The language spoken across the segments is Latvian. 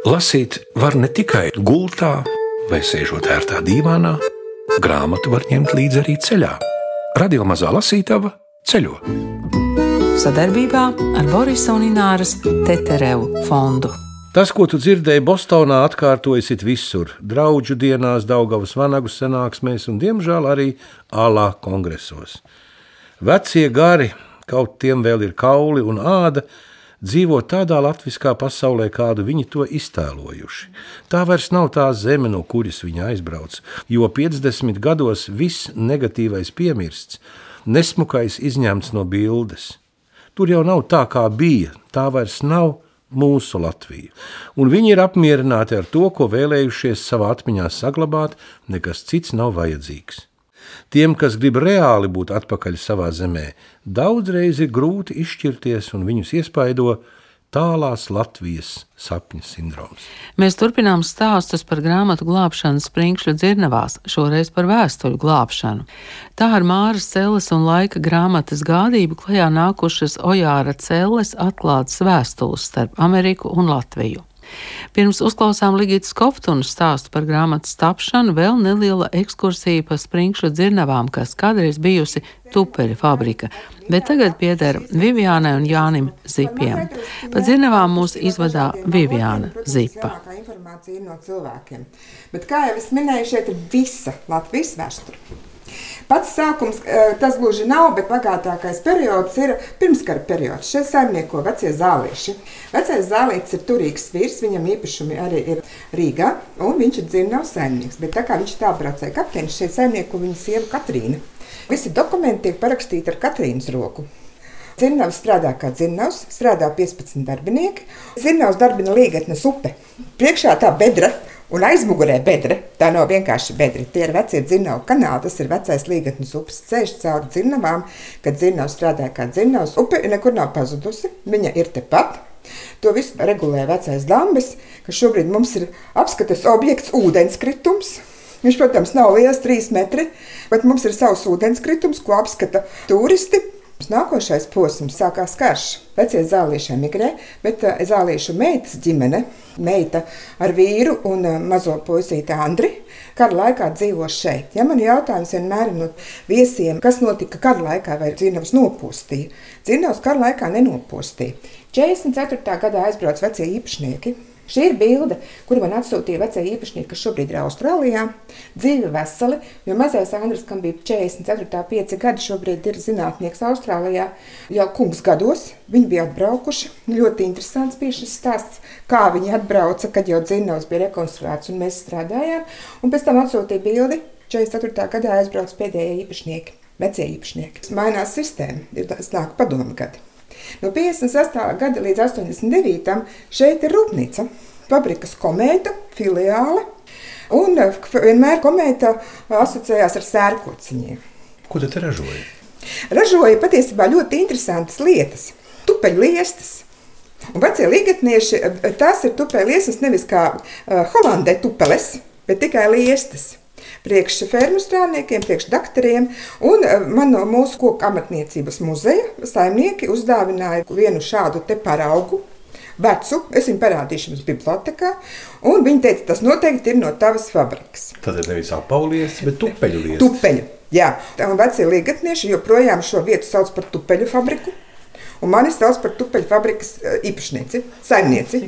Lasīt var ne tikai gultā vai sēžot ērtā dīvānā, grāmatu var ņemt līdzi arī ceļā. Radio mazā lasītava ceļo. Sadarbībā ar Borisa un Ināras Teterevu fondu. Tas, ko tu dzirdēji Bostonā, atkārtojas it visur - draugu dienās, Daugavas vanagu sanāksmēs un, diemžēl, arī ālā kongresos. Vecie gari, kaut tiem vēl ir kauli un āda, dzīvo tādā latviskā pasaulē, kādu viņi to iztēlojuši. Tā vairs nav tā zeme, no kuras viņi aizbrauc, jo 50 gados viss negatīvais piemirsts, nesmukais izņemts no bildes. Tur jau nav tā, kā bija, tā vairs nav mūsu Latviju. Un viņi ir apmierināti ar to, ko vēlējušies savā atmiņā saglabāt, nekas cits nav vajadzīgs. Tiem, kas grib reāli būt atpakaļ savā zemē, daudzreiz ir grūti izšķirties un viņus iespaido tālās Latvijas sapņu sindroms. Mēs turpinām stāstus par grāmatu glābšanu Sprinkšļu dzirnavās, šoreiz par vēstuļu glābšanu. Tā ar Māras Celles un laika grāmatas gādību klajā nākušas Ojāra Celles atklātas vēstules starp Ameriku un Latviju. Pirms uzklausām Ligitas Koptunas stāstu par grāmatas tapšanu, vēl neliela ekskursija pa springšu dzirnavām, kas kādreiz bijusi tupeļa fabrika, bet tagad pieder Viviānai un Jānim Zipiem. Pa dzirnavām mūs izvadā Viviāna Zipa. Bet, kā jau es minēju, šeit ir visa Latvijas vēsture. Pats sākums eh, tas gluži nav, bet bagātākais periods ir pirmskara periods. Šeit saimnieko vecie zālīši. Vecais zālīts ir turīgs vīrs, viņam īpašumi arī ir Rīgā, un viņš ir dzirnavs saimnieks. Bet tā kā viņš tā braucēja kapteinis, šeit saimnieko viņa sieva Katrīna. Visi dokumenti tiek parakstīti ar Katrīnas roku. Zirnavs strādā kā dzirnavs, strādā 15 darbinieki. Zirnavs darbina līgatnes upe. Priekšā tā bedra, Un aizmugurē bedra, tā nav vienkārši bedra. Tie ir vecie dzirnavu kanāli, tas ir vecais līgatnes upes ceļš caur dzirnavām, kad dzirnavs strādāja kā dzirnavs. Upe nekur nav pazudusi, viņa ir tepat. To visu regulē vecais dambis, kas šobrīd mums ir apskates objekts ūdenskritums. Viņš, protams, nav liels, trīs metri, bet mums ir savs ūdenskritums, ko apskata turisti. Nākošais posms sākās karš. Vecie zālīši emigrē, bet eh, zālīšu meitas ģimene, meita ar vīru un eh, mazo puisīti Andri, kara laikā dzīvo šeit. Ja man jautājums vienmēr no viesiem, kas notika kara laikā, vai dzīvnavas nopūstīja? Dzīvnavas kara laikā nenopūstīja. 44. gadā aizbrauc vecie īpašnieki Šī ir bilde, kuru man atsūtīja vecie īpašnieki, kas šobrīd ir Austrālijā. Dzīve veseli, jo mazais Andris, kam bija 44, 5 gadi, šobrīd ir zinātnieks Austrālijā. Jau kungs gados viņi bija atbraukuši. Ļoti interesants bija šis stāsts, kā viņi atbrauca, kad jau dzinovs bija rekonstruēts un mēs strādājām. Un pēc tam atsūtīja bildi. 44. gadā aizbrauc pēdējie īpašnieki, vecie īpašnieki. Mainās sistēma, ir nāk padomu gadi. No 58. gada līdz 89. šeit ir rūpnīca, fabrikas komēta, filiāle. Un eh, vienmēr komēta asociējās ar sērkociņiem. Ko tu ražoji? Ražoja patiesībā ļoti interesantas lietas. Tupeļliestas. Un vecie līgatnieši, eh, tās ir tupeļliestas nevis kā uh, holandē tupeles, bet tikai liestas priekš fermu strādniekiem, priekš doktoriem. Un eh, man no mūsu koku amatniecības muzeja saimnieki uzdāvināja vienu šādu te paraugu. Vecu, es viņu parādīšu jums bibliotekā, un viņi teica, tas noteikti ir no tavas fabrikas. Tad ir nevis apaulies, bet tupeļu lietas. Tupeļu, jā. Un vecie līgatnieši joprojām šo vietu sauc par tupeļu fabriku. Un mani sauc par tupeļu fabrikas eh, īpašnieci, saimnieci.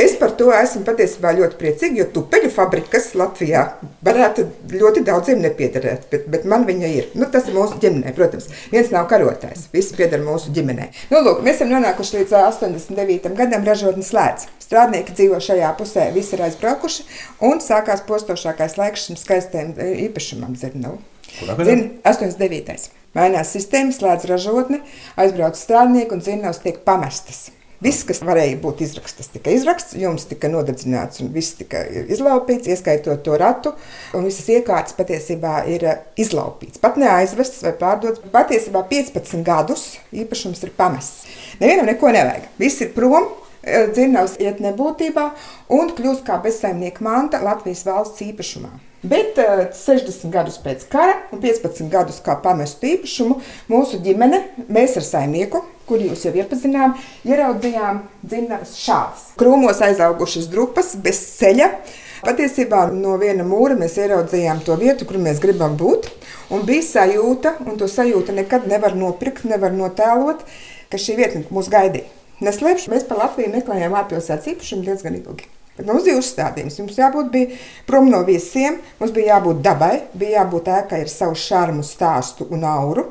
Es par to esmu patiesībā ļoti priecīga, jo tupeļu fabrikas Latvijā varētu ļoti daudziem nepiederēt, bet, bet man viņa ir. Nu, tas ir mūsu ģimenē, protams. Viens nav karotājs, visi pieder mūsu ģimenei. Nu, lūk, mēs esam nonākuši līdz 89. gadam, ražotnes slēdz. Strādnieki dzīvo šajā pusē, visi ir aizbraukuši, un sākās postošākais laiks šim skaistajam eh, īpašumam Zirnavu. Kurā gadā? 89. Mainās sistēma, slēdz ražotne, aizbrauc strādnieki un zinās tiek pamestas. Viss, kas varēja būt izrakstīts, tika izrakstīts, jums tika nodedzināts un viss tika izlaupīts, ieskaitot to ratu. Un visas iekārtas patiesībā ir eh, izlaupīts. Pat neaizvests vai pārdots. Patiesībā 15 gadus īpašums ir pamests. Nevienam neko nevajag. Viss ir prom, eh, dzirnavs iet nebūtībā un kļūst kā bezsaimnieka manta Latvijas valsts īpašumā. Bet uh, eh, 60 gadus pēc kara un 15 gadus kā pamestu īpašumu mūsu ģimene, mēs ar saimnieku, kur jūs jau iepazinām, ieraudzījām dzimtas šādas. Krūmos aizaugušas drupas bez ceļa. Patiesībā no viena mūra mēs ieraudzījām to vietu, kur mēs gribam būt. Un bija sajūta, un to sajūtu nekad nevar nopirkt, nevar notēlot, ka šī vieta mūs gaidīja. Neslēpšu, mēs pa Latviju meklējām ārpilsētas īpašumu diezgan ilgi. Bet mums bija uzstādījums. Mums jābūt prom no visiem, mums bija jābūt dabai, bija jābūt ēkai ar savu šarmu, stāstu un auru.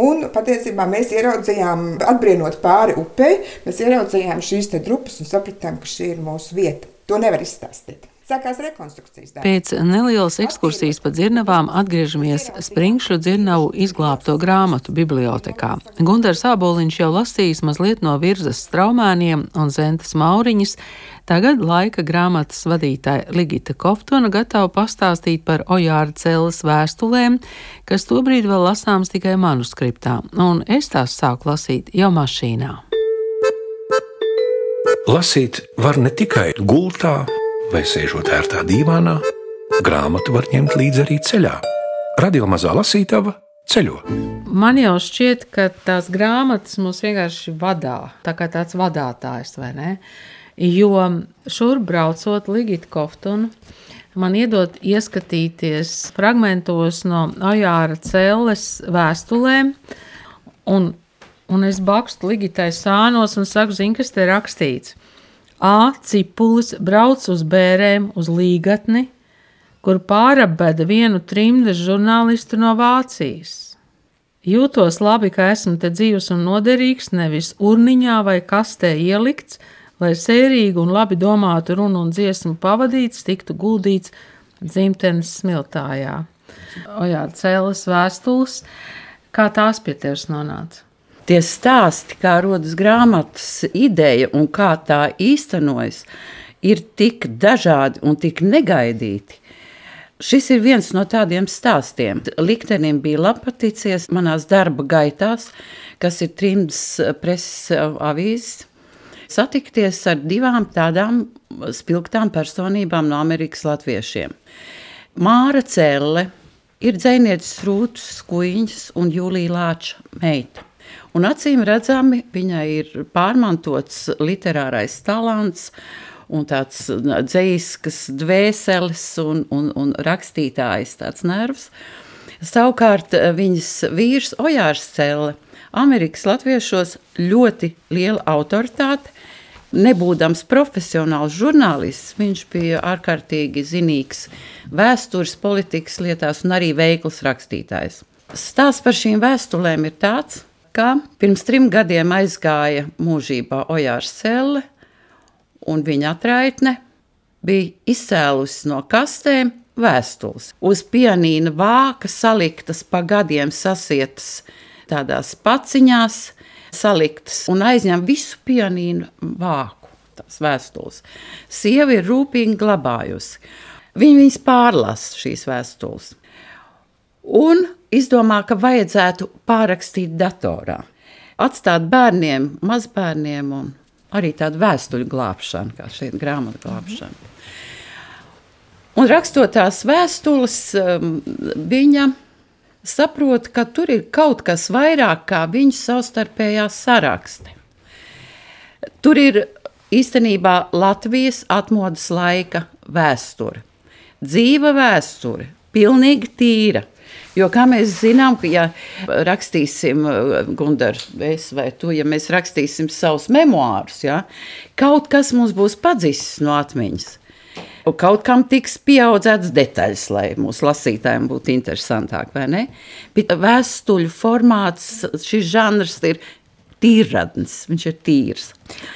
Un patiesībā mēs ieraudzījām, atbrīvot pāri upei, mēs ieraudzījām šīs drupas un sapratām, ka šī ir mūsu vieta. To nevar izstāstīt. Sākās rekonstrukcijas darbs. Pēc nelielas ekskursijas pa dzirnavām atgriežamies Springšu dzirnavu izglābto grāmatu bibliotekā. Gundars Āboliņš jau lasījis mazliet no virzas straumēniem un zentas mauriņas. Tagad laika grāmatas vadītāja Ligita Koftona gatava pastāstīt par Ojāra cēlas vēstulēm, kas tobrīd vēl lasāms tikai manuskriptā, un es tās sāku lasīt jau mašīnā. Lasīt var ne tikai gultā, vai sēžot ērtā dīvānā, grāmatu var ņemt līdzi arī ceļā. Radio mazā lasītava ceļo. Man jau šķiet, ka tās grāmatas mūs vienkārši vadā, tā kā tāds vadītājs, vai ne? Jo šur braucot Ligita Koftunu, man iedod ieskatīties fragmentos no Ajāra cēles vēstulēm, un, un es bakstu Ligitai sānos un saku, zini, kas te rakstīts. A. Cipulis brauc uz bērēm uz līgatni, kur pārabeda vienu trimdes žurnālistu no Vācijas. Jūtos labi, ka esmu te dzīves un noderīgs, nevis urniņā vai kastē ielikts, lai sērīgi un labi domātu runu un dziesmu pavadīts, tiktu guldīts dzimtenes smiltājā. O jā, cēlas vēstules, kā tās pie tevis nonāca? Tie stāsti, kā rodas grāmatas ideja un kā tā īstenojas, ir tik dažādi un tik negaidīti. Šis ir viens no tādiem stāstiem. Liktenim bija lapaticies manās darba gaitās, kas ir trimdas preses avīzes, satikties ar divām tādām spilgtām personībām no Amerikas latviešiem. Māra Celle ir dzēnietis Rūtas Skuiņas un Jūlija Lāča meita. Un acīm redzami viņai ir pārmantots literārais talants un tāds dzīskas dvēseles un, un, un rakstītājs tāds nervs. Savukārt eh, viņas vīrs Ojārs Celle, Amerikas latviešos ļoti liela autoritāte, nebūdams profesionāls žurnālists, viņš bija ārkārtīgi zinīgs vēstures, politikas lietās un arī veikls rakstītājs. Stāsts par šīm vēstulēm ir tāds, ka pirms trim gadiem aizgāja mūžībā Ojārs Selle, un viņa atraitne bija izcēlusi no kastēm vēstules. Uz pianīna vāka saliktas pa gadiem sasietas tādās paciņās, saliktas un aizņem visu pianīnu vāku. Tās vēstules. Sieva ir rūpīgi glabājusi. Viņa viņas pārlasa šīs vēstules. Un izdomā, ka vajadzētu pārrakstīt datorā. Atstāt bērniem, mazbērniem un arī tādu vēstuļu glābšanu, kā šeit grāmatu glābšanu. Un rakstot tās vēstules, um, viņa saprot, ka tur ir kaut kas vairāk kā viņas savstarpējā sarakste. Tur ir īstenībā Latvijas atmodas laika vēsture. Dzīva vēsture, pilnīgi tīra. Jo kā mēs zinām, ka ja rakstīsim, Gunār, es vai tu, ja mēs rakstīsim savus memoārus, ja, kaut kas mums būs padzis no atmiņas. Un kaut kam tiks pieaudzēts detaļas, lai mūsu lasītājiem būtu interesantāk, vai ne? Bet vēstuļu formāts, šis žanrs ir tīradnis, viņš ir tīrs.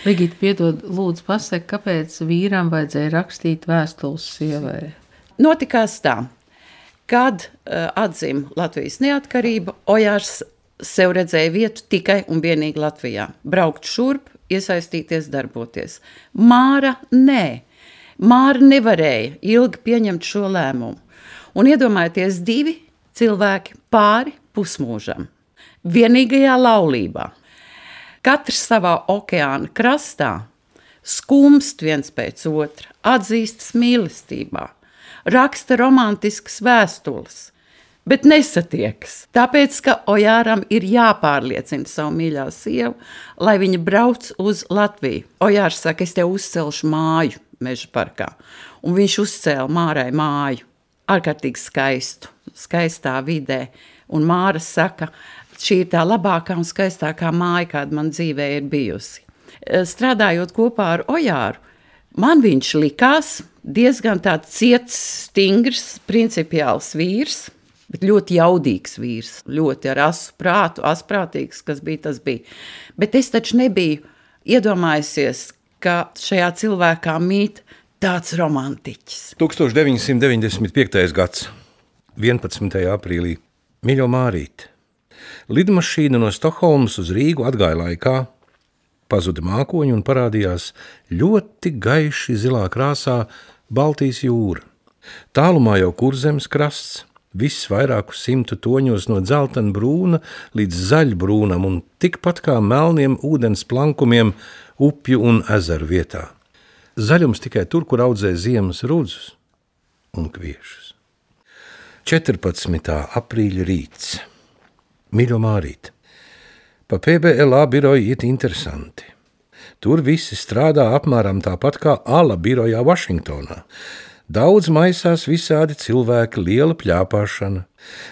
Ligita, piedod, lūdzu, pasaka, kāpēc vīram vajadzēja rakstīt vēstules sievai? Notikās tā. Kad uh, atzima Latvijas neatkarība, Ojārs sev redzēja vietu tikai un vienīgi Latvijā. Braukt šurp, iesaistīties, darboties. Māra nē. Māra nevarēja ilgi pieņemt šo lēmumu. Un iedomājieties, divi cilvēki pāri pusmūžam, vienīgajā laulībā. Katrs savā okeāna krastā skumst viens pēc otra, atzīstas mīlestībā raksta romantiskas vēstules. bet nesatiekas. Tāpēc, ka Ojāram ir jāpārliecina savu mīļā sievu, lai viņa brauc uz Latviju. Ojārs saka, es tev uzcelšu māju meža parkā. Un viņš uzcēla mārai māju. Ārkārtīgi skaistu, skaistā vidē. Un Māra saka, šī ir tā labākā un skaistākā māja, kāda man dzīvē ir bijusi. Strādājot kopā ar Ojāru, man viņš likās diezgan tāds ciets, stingrs, principiāls vīrs bet ļoti jaudīgs vīrs, ļoti ar asu prātu, asprātīgs, kas bija tas bija. Bet es taču nebiju iedomājusies, ka šajā cilvēkā mīt tāds romantiķis. 1995. gads, 11. aprīlī, Mīļo Mārīt. Lidmašīna no Stokholmas uz Rīgu atgāja laikā, pazuda mākoņi un parādījās ļoti gaiši zilā krāsā Baltijas jūra. Tālumā jau kurzemes krasts, viss vairāku simtu toņos no dzeltena brūna līdz zaļbrūnam un tikpat kā melniem ūdens plankumiem upju un ezeru vietā. Zaļums tikai tur, kur audzē ziemas rudzus un kviešus. 14. aprīļa rīts. Mīļo Mārīt, pa PBLA biroju iet interesanti. Tur visi strādā apmēram tāpat kā Ala birojā Vašingtonā. Daudz maisās visādi cilvēki, liela plāpāšana.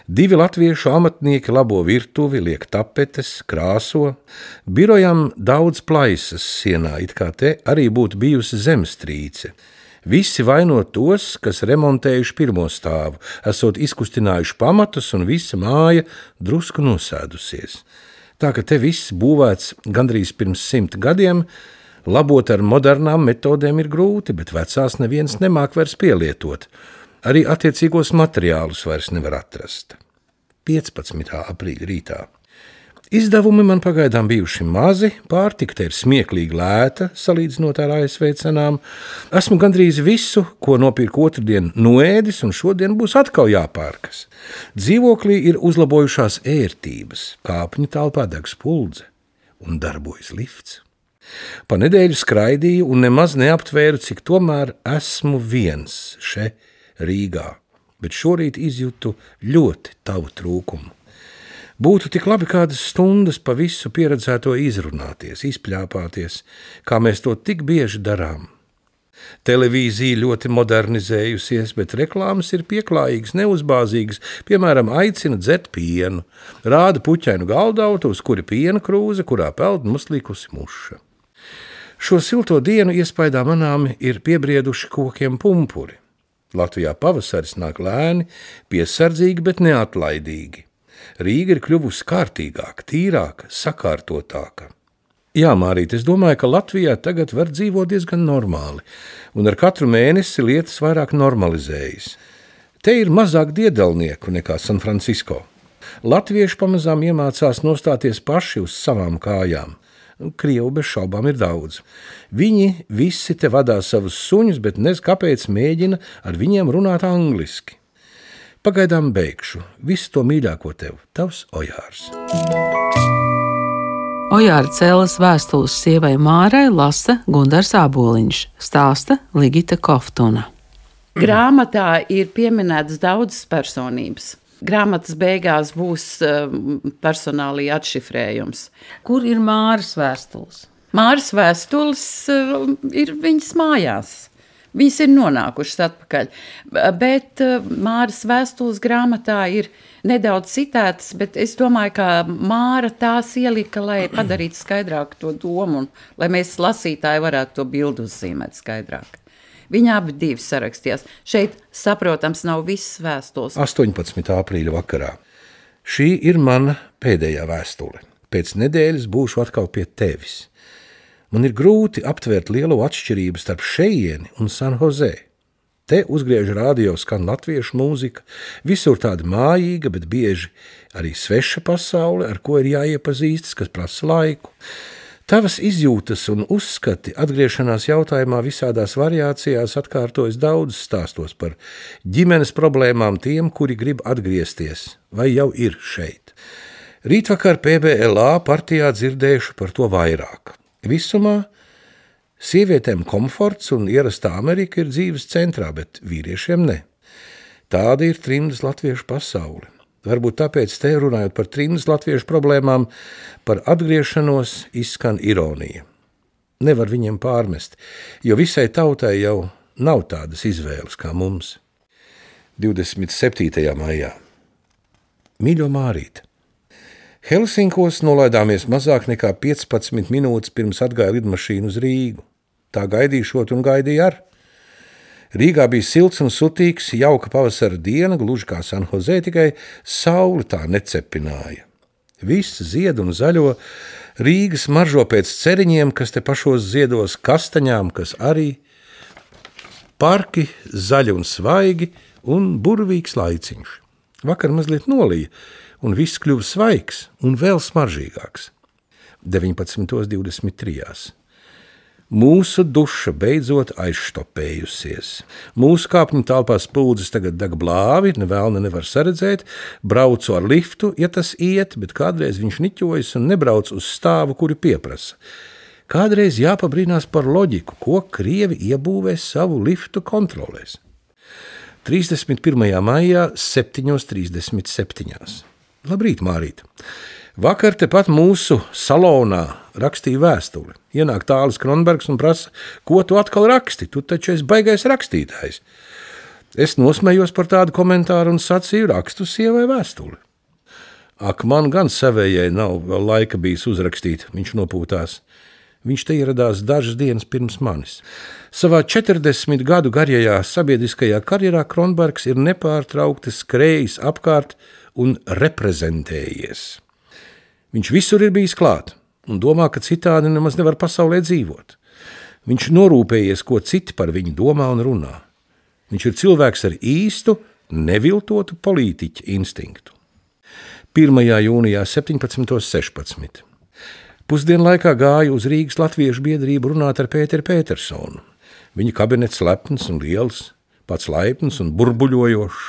Divi latviešu amatnieki labo virtuvi, liek tapetes, krāso. Birojam daudz plaisas sienā, it kā te arī būtu bijusi zemestrīce. Visi vaino tos, kas remontējuši pirmo stāvu, esot izkustinājuši pamatus, un visa māja drusku nosēdusies. Tā ka te viss būvēts gandrīz pirms simt gadiem, Labot ar modernām metodēm ir grūti, bet vecās neviens nemāk vairs pielietot. Arī attiecīgos materiālus vairs nevar atrast. 15. aprīļa rītā. Izdevumi man pagaidām bijuši mazi, pārtika ir smieklīgi lēta, salīdzinot ar ASV cenām. Esmu gandrīz visu, ko nopirku otrdien, noēdis, un šodien būs atkal jāpārkas. Dzīvoklī ir uzlabojušās ērtības, kāpņu telpā deg spuldze un darbojas lifts. Pa nedēļu skraidīju un nemaz neaptvēru, cik tomēr esmu viens šeit, Rīgā, bet šorīt izjūtu ļoti tavu trūkumu. Būtu tik labi kādas stundas pa visu pieredzēto izrunāties, izpļāpāties, kā mēs to tik bieži darām. Televīzija ļoti modernizējusies, bet reklāmas ir pieklājīgas, neuzbāzīgas. Piemēram, aicina dzert pienu, rāda puķainu galdautu, uz kura piena krūze, kurā peld muslīkusi muša. Šo silto dienu iespaidā manāmi ir piebrieduši kokiem pumpuri. Latvijā pavasaris nāk lēni, piesardzīgi, bet neatlaidīgi. Rīga ir kļuvusi kārtīgāka, tīrāka, sakārtotāka. Jā, Mārīt, es domāju, ka Latvijā tagad var dzīvot diezgan normāli, un ar katru mēnesi lietas vairāk normalizējas. Te ir mazāk diedelnieku nekā San Francisco. Latvieši pamazām iemācās nostāties paši uz savām kājām. Krievu bez šaubām ir daudz. Viņi visi te vadā savus suņus, bet nezinu, kāpēc mēģina ar viņiem runāt angliski. Pagaidām beigšu. Visu to mīļāko tev, tavs Ojārs. Ojāra cēlas vēstules sievai Mārai lasa Gundars Āboliņš, stāsta Ligita Koftuna. Grāmatā ir pieminētas daudzas personības. Grāmatas beigās būs um, personālī atšifrējums. Kur ir Māras vēstules? Māras vēstules um, ir viņas mājās. Viņas ir nonākušas atpakaļ. Bet uh, Māras vēstules grāmatā ir nedaudz citētas, bet es domāju, ka Māra tās ielika, lai padarītu skaidrāku to domu un lai mēs lasītāji varētu to bildu uzzīmēt skaidrāk. Viņa abi divi sarakstījās. Šeit, saprotams, nav viss vēstules. 18. aprīļa vakarā. Šī ir mana pēdējā vēstule. Pēc nedēļas būšu atkal pie tevis. Man ir grūti aptvert lielo atšķirību starp šejieni un San Jose. Te uzgriež rādio skan latviešu mūzika, visur tāda mājīga, bet bieži arī sveša pasaule, ar ko ir jāiepazīstas, kas prasa laiku. Tavas izjūtas un uzskati atgriešanās jautājumā visādās variācijās atkārtojas daudz stāstos par ģimenes problēmām tiem, kuri grib atgriezties vai jau ir šeit. Rītvakar PBLA partijā dzirdējuši par to vairāk. Visumā sievietēm komforts un ierastā Amerika ir dzīves centrā, bet vīriešiem ne. Tāda ir trimdas latviešu pasaule. Varbūt tāpēc te runājot par trījus latviešu problēmām, par atgriešanos izskan ironija. Nevar viņiem pārmest, jo visai tautai jau nav tādas izvēles kā mums. 27. maijā. Mīļo Mārīt! Helsinkos nolaidāmies mazāk nekā 15 minūtes pirms atgāja lidmašīna uz Rīgu. Tā gaidīšot un gaidīja ar. Rīgā bija silts un sutīgs, jauka pavasara diena, gluži kā Sanhozē, tikai saule tā necepināja. Viss zied un zaļo, Rīgas maržo pēc ceriņiem, kas te pašos ziedos kastaņām, kas arī parki zaļi un svaigi un burvīgs laiciņš. Vakar mazliet nolīja, un viss kļuva svaigs un vēl smaržīgāks. 19.23. Mūsu duša beidzot aizstopējusies. Mūsu kāpņu telpā spūdzes tagad deg blāvi, nevēlna nevar saredzēt, braucu ar liftu, ja tas iet, bet kādreiz viņš niķojas un nebrauc uz stāvu, kuru pieprasa. Kādreiz jāpabrīnās par loģiku, ko krievi iebūvēs savu liftu kontrolēs. 31. maijā, 7.37. Labrīt, Mārīt! Vakar tepat mūsu salonā rakstīja vēstuli. Ienāk tālāk Kronbergs un prasa, ko tu atkal raksti? Tu taču esi baigais rakstītājs. Es nosmējos par tādu komentāru un sacīju, rakstu sievai vēstuli. Ak, man gan savējai nav laika bijis uzrakstīt, viņš nopūtās. Viņš te ieradās dažas dienas pirms manis. Savā 40 gadu garajā sabiedriskajā karjerā Kronbergs ir nepārtraukti skrējis apkārt un reprezentējies. Viņš visur ir bijis klāt un domā, ka citādi nemaz nevar pasaulē dzīvot. Viņš norūpējies, ko citi par viņu domā un runā. Viņš ir cilvēks ar īstu, neviltotu politiķu instinktu. 1. jūnijā 17.16. Pusdienlaikā gāju uz Rīgas Latviešu biedrību runāt ar Pēteru Petersonu. Viņa kabinets lepns un liels, pats laipns un burbuļojošs,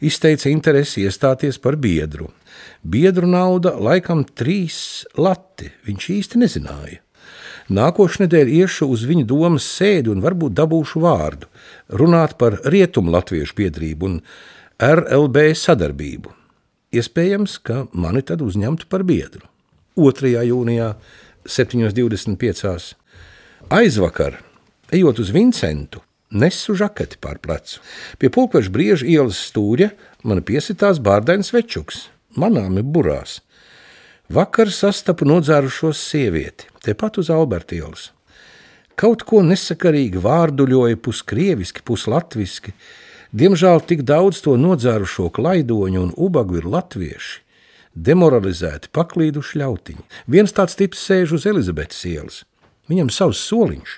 izteica interesi iestāties par biedru – Biedru nauda laikam trīs lati, viņš īsti nezināja. Nākošais nedēļa iešu uz viņa domas sēdi un varbūt dabūšu vārdu, runāt par rietumu latviešu biedrību un RLB sadarbību. Iespējams, ka mani tad uzņemtu par biedru. 2. jūnijā, 7.25. aizvakar, ejot uz Vincentu, nesu žaketi pār plecu. Pie pulkveža brieža ielas stūra man piesitās bārdains večuks manāmi burās. Vakar sastapu nodzērušos sievieti, tepat uz Alberta ielas. Kaut ko nesakarīgi vārduļoja puskrieviski, puslatviski. Diemžēl tik daudz to nodzērušo klaidoņu un ubagu ir latvieši. Demoralizēti, paklīduši ļautiņi. Viens tāds tips sēž uz Elizabetes ielas. Viņam savs soliņš,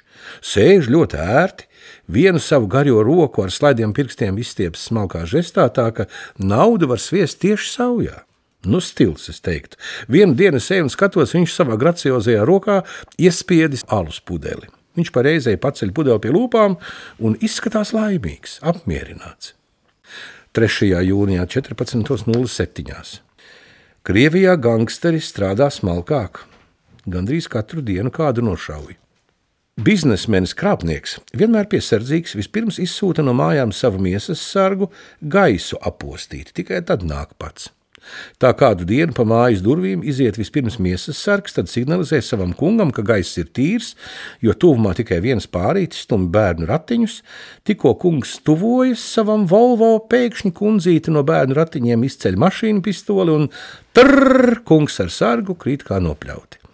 sēž ļoti ērti, vienu savu garo roku ar slaidiem pirkstiem izstieps smalkā žestā, tā ka naudu var sviest tieši saujā. Nu, stils, es teiktu. Vienu dienu eju un skatos, viņš savā graciozajā rokā iespiedis alus pudeli. Viņš pareizēji paceļ pudeli pie lūpām un izskatās laimīgs, apmierināts. 3. jūnijā 14.07. Krievijā gangsteri strādā smalkāk. Gandrīz katru dienu kādu nošauja. Biznesmenis krāpnieks vienmēr piesardzīgs, vispirms izsūta no mājām savu miesas sargu gaisu apostīt, tikai tad nāk pats. Tā kādu dienu pa mājas durvīm iziet vispirms miesas sargs, tad signalizē savam kungam, ka gaiss ir tīrs, jo tuvumā tikai viens pārītis stumj bērnu ratiņus. Tikko kungs tuvojas savam Volvo, pēkšņi kundzīte no bērnu ratiņiem izceļ mašīnu pistoli un trrr, kungs ar sargu krīt kā nopļauti.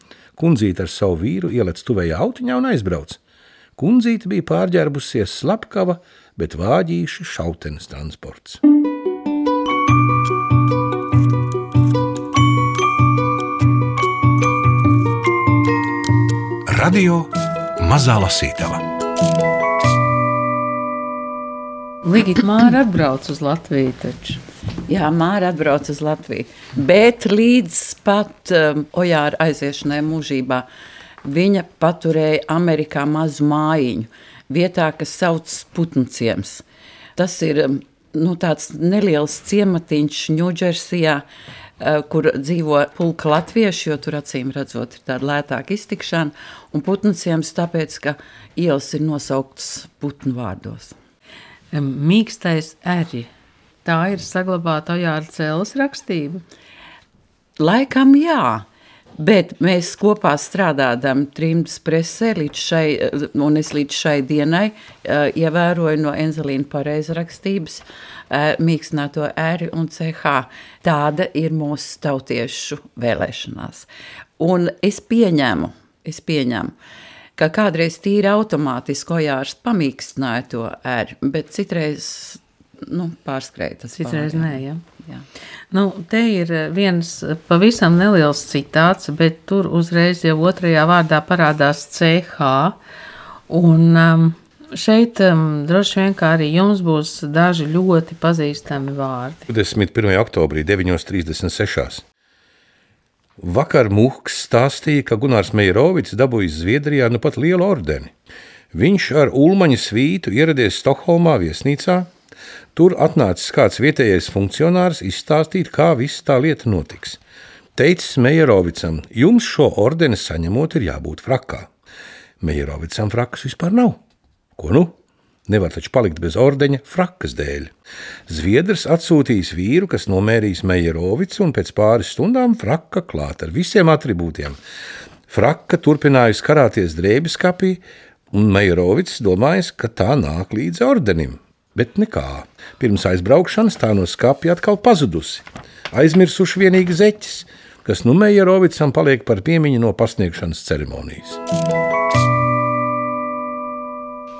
Kundzīte ar savu vīru ielec tuvējā autiņā un aizbrauc. Kundzīte bija pārģērbusies slepkava, bet vāģīši šautenes transports. Radio Mazā Lasītava. Ligita Māra atbrauc uz Latviju. Taču. Jā, Māra atbrauc uz Latviju. Bet līdz pat um, Ojāra aiziešanai mūžībā viņa paturēja Amerikā mazu mājiņu, vietā, kas sauc Putnciems. Tas ir um, nu, tāds neliels ciematiņš Ņūdžersijā, Eh, kur dzīvo pulka latvieši, jo tur acīm redzot, ir tāda lētāka iztikšana, un putnuciems tāpēc, ka ielas ir nosauktas putnu vārdos. Mīkstais eri. Tā ir saglabāta Ojāra cēlas rakstība? Laikam jā. Bet mēs kopā strādājam trimdas presē, līdz šai, un es līdz šai dienai uh, ievēroju no Enzelīna pareizrakstības uh, mīkstināto ēri un CH. Tāda ir mūsu tautiešu vēlēšanās. Un es pieņemu, es pieņemu, ka kādreiz tīri automātiski ojārs pamīkstināja to ēri, bet citreiz nu, pārskrēja tas. Citreiz nē, ja. Jā. Nu, te ir viens pavisam neliels citāts, bet tur uzreiz jau otrajā vārdā parādās CH. Un, um, šeit um, droši vien arī jums būs daži ļoti pazīstami vārdi. 21. oktobrī, 9.36. Vakar Mūks stāstīja, ka Gunārs Meijerovics dabūjis Zviedrijā nu pat lielu ordeni. Viņš ar Ulmaņa svītu ieradies Stokholmā viesnīcā, Tur atnācis kāds vietējais funkcionārs izstāstīt, kā viss tā lieta notiks. Teicis Meijerovicam, jums šo ordeni saņemot, ir jābūt frakā. Meijerovicam frakas vispār nav. Ko nu? Nevar taču palikt bez ordeņa frakas dēļ. Zviedrs atsūtīs vīru, kas nomērīs Meijerovicu, un pēc pāris stundām fraka klāt ar visiem attribūtiem. Fraka turpinājusi karāties drēbes kapī, un Meijerovics domājis, ka tā nāk līdz ordenim. Bet nekā. Pirms aizbraukšanas tā no skapja atkal pazudusi. Aizmirsuši vienīgi zeķis, kas nu Meijerovicam paliek par piemiņu no pasniegšanas ceremonijas.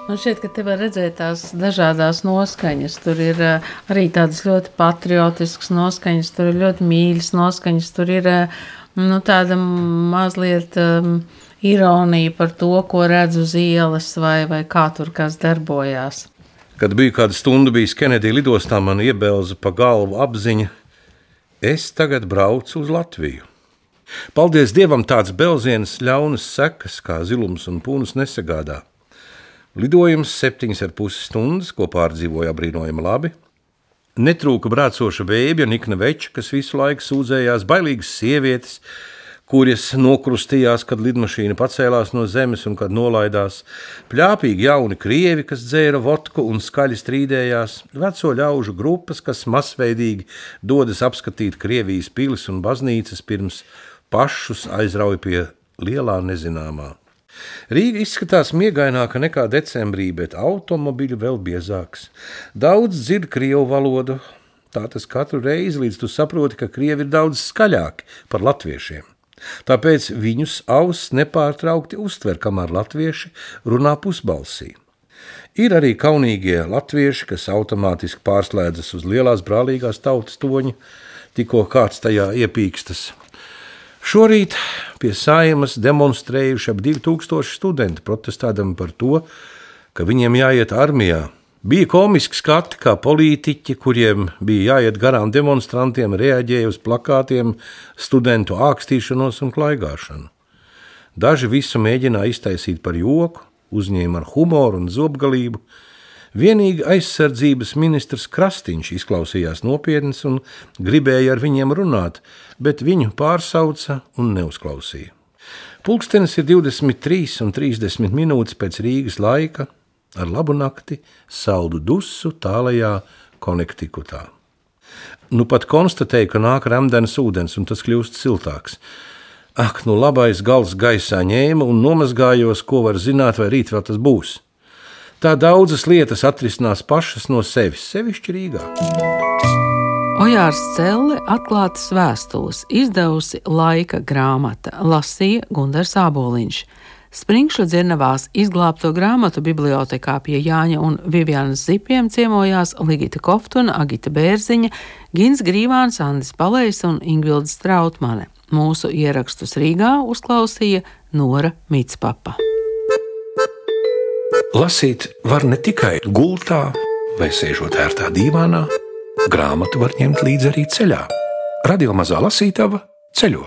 Man šķiet, ka te var redzēt tās dažādas noskaņas. Tur ir uh, arī tādas ļoti patriotiskas noskaņas, tur ir ļoti mīļas noskaņas, tur ir uh, nu, tāda mazliet um, ironija par to, ko redz uz ielas vai, vai kā tur kas darbojās. Kad biju kādu stundu bijis Kenedija lidostā, man iebelza pa galvu apziņa, es tagad braucu uz Latviju. Paldies Dievam, tāds belziens ļaunas sekas, kā zilums un pūnas nesagādā. Lidojums septiņas ar pusi stundas, ko pārdzīvoja apbrīnojami labi. Netrūka brācoša bēbja, nikna veča, kas visu laiku sūdzējās, bailīgas sievietes, kuras nokrustījās, kad lidmašīna pacēlās no zemes un kad nolaidās, pļāpīgi jauni krievi, kas dzēra vodku un skaļi strīdējās, veco ļaužu grupas, kas masveidīgi dodas apskatīt Krievijas pilis un baznīcas pirms pašus aizrauj pie lielā nezināmā. Rīga izskatās miegaināka nekā decembrī, bet automobiļu vēl biezāks. Daudz dzird krievu valodu, tā tas katru reizi, līdz tu saproti, ka krievi ir daudz skaļāki par latviešiem. Tāpēc viņus auss nepārtraukti uztver, kamēr latvieši runā pusbalsī. Ir arī kaunīgie latvieši, kas automātiski pārslēdzas uz lielās brālīgās tautas toņa, tikko kāds tajā iepīkstas. Šorīt pie saimas demonstrējuši ap 2000 studenti protestēdami par to, ka viņiem jāiet armijā Bija komiski skati, kā politiķi, kuriem bija jāiet garām demonstrantiem, reaģēja uz plakātiem, studentu ākstīšanos un klaigāšanu. Daži visu mēģināja iztaisīt par joku, uzņēma ar humoru un zobgalību. Vienīgi aizsardzības ministrs Krastīņš izklausījās nopietns un gribēja ar viņiem runāt, bet viņu pārsauca un neuzklausīja. Pulkstenis ir 23,30 minūtes pēc Rīgas laika, ar labu nakti, saldu dusu tālajā Konektikutā. Nu pat konstatēju, ka nāk rāmdens ūdens, un tas kļūst siltāks. Ak, nu labais gals gaisā ņēma un nomazgājos, ko var zināt, vai rīt vēl tas būs. Tā daudzas lietas atrisinās pašas no sevis, sevišķi Rīgā. Ojārs Celle atklātas vēstules izdevusi laika grāmata, lasīja Gundars Āboliņš. Springšu dzirnavās izglābto grāmatu bibliotekā pie Jāņa un Vivianas Zipiem ciemojās Ligita Koftuna, Agita Bērziņa, Gins Grīvāns, Andis Palējs un Ingvilds Strautmane. Mūsu ierakstus Rīgā uzklausīja Nora Mitspapa. Lasīt var ne tikai gultā vai sēžot ērtā dīvānā, grāmatu var ņemt līdzi arī ceļā. Radio mazā lasītava ceļo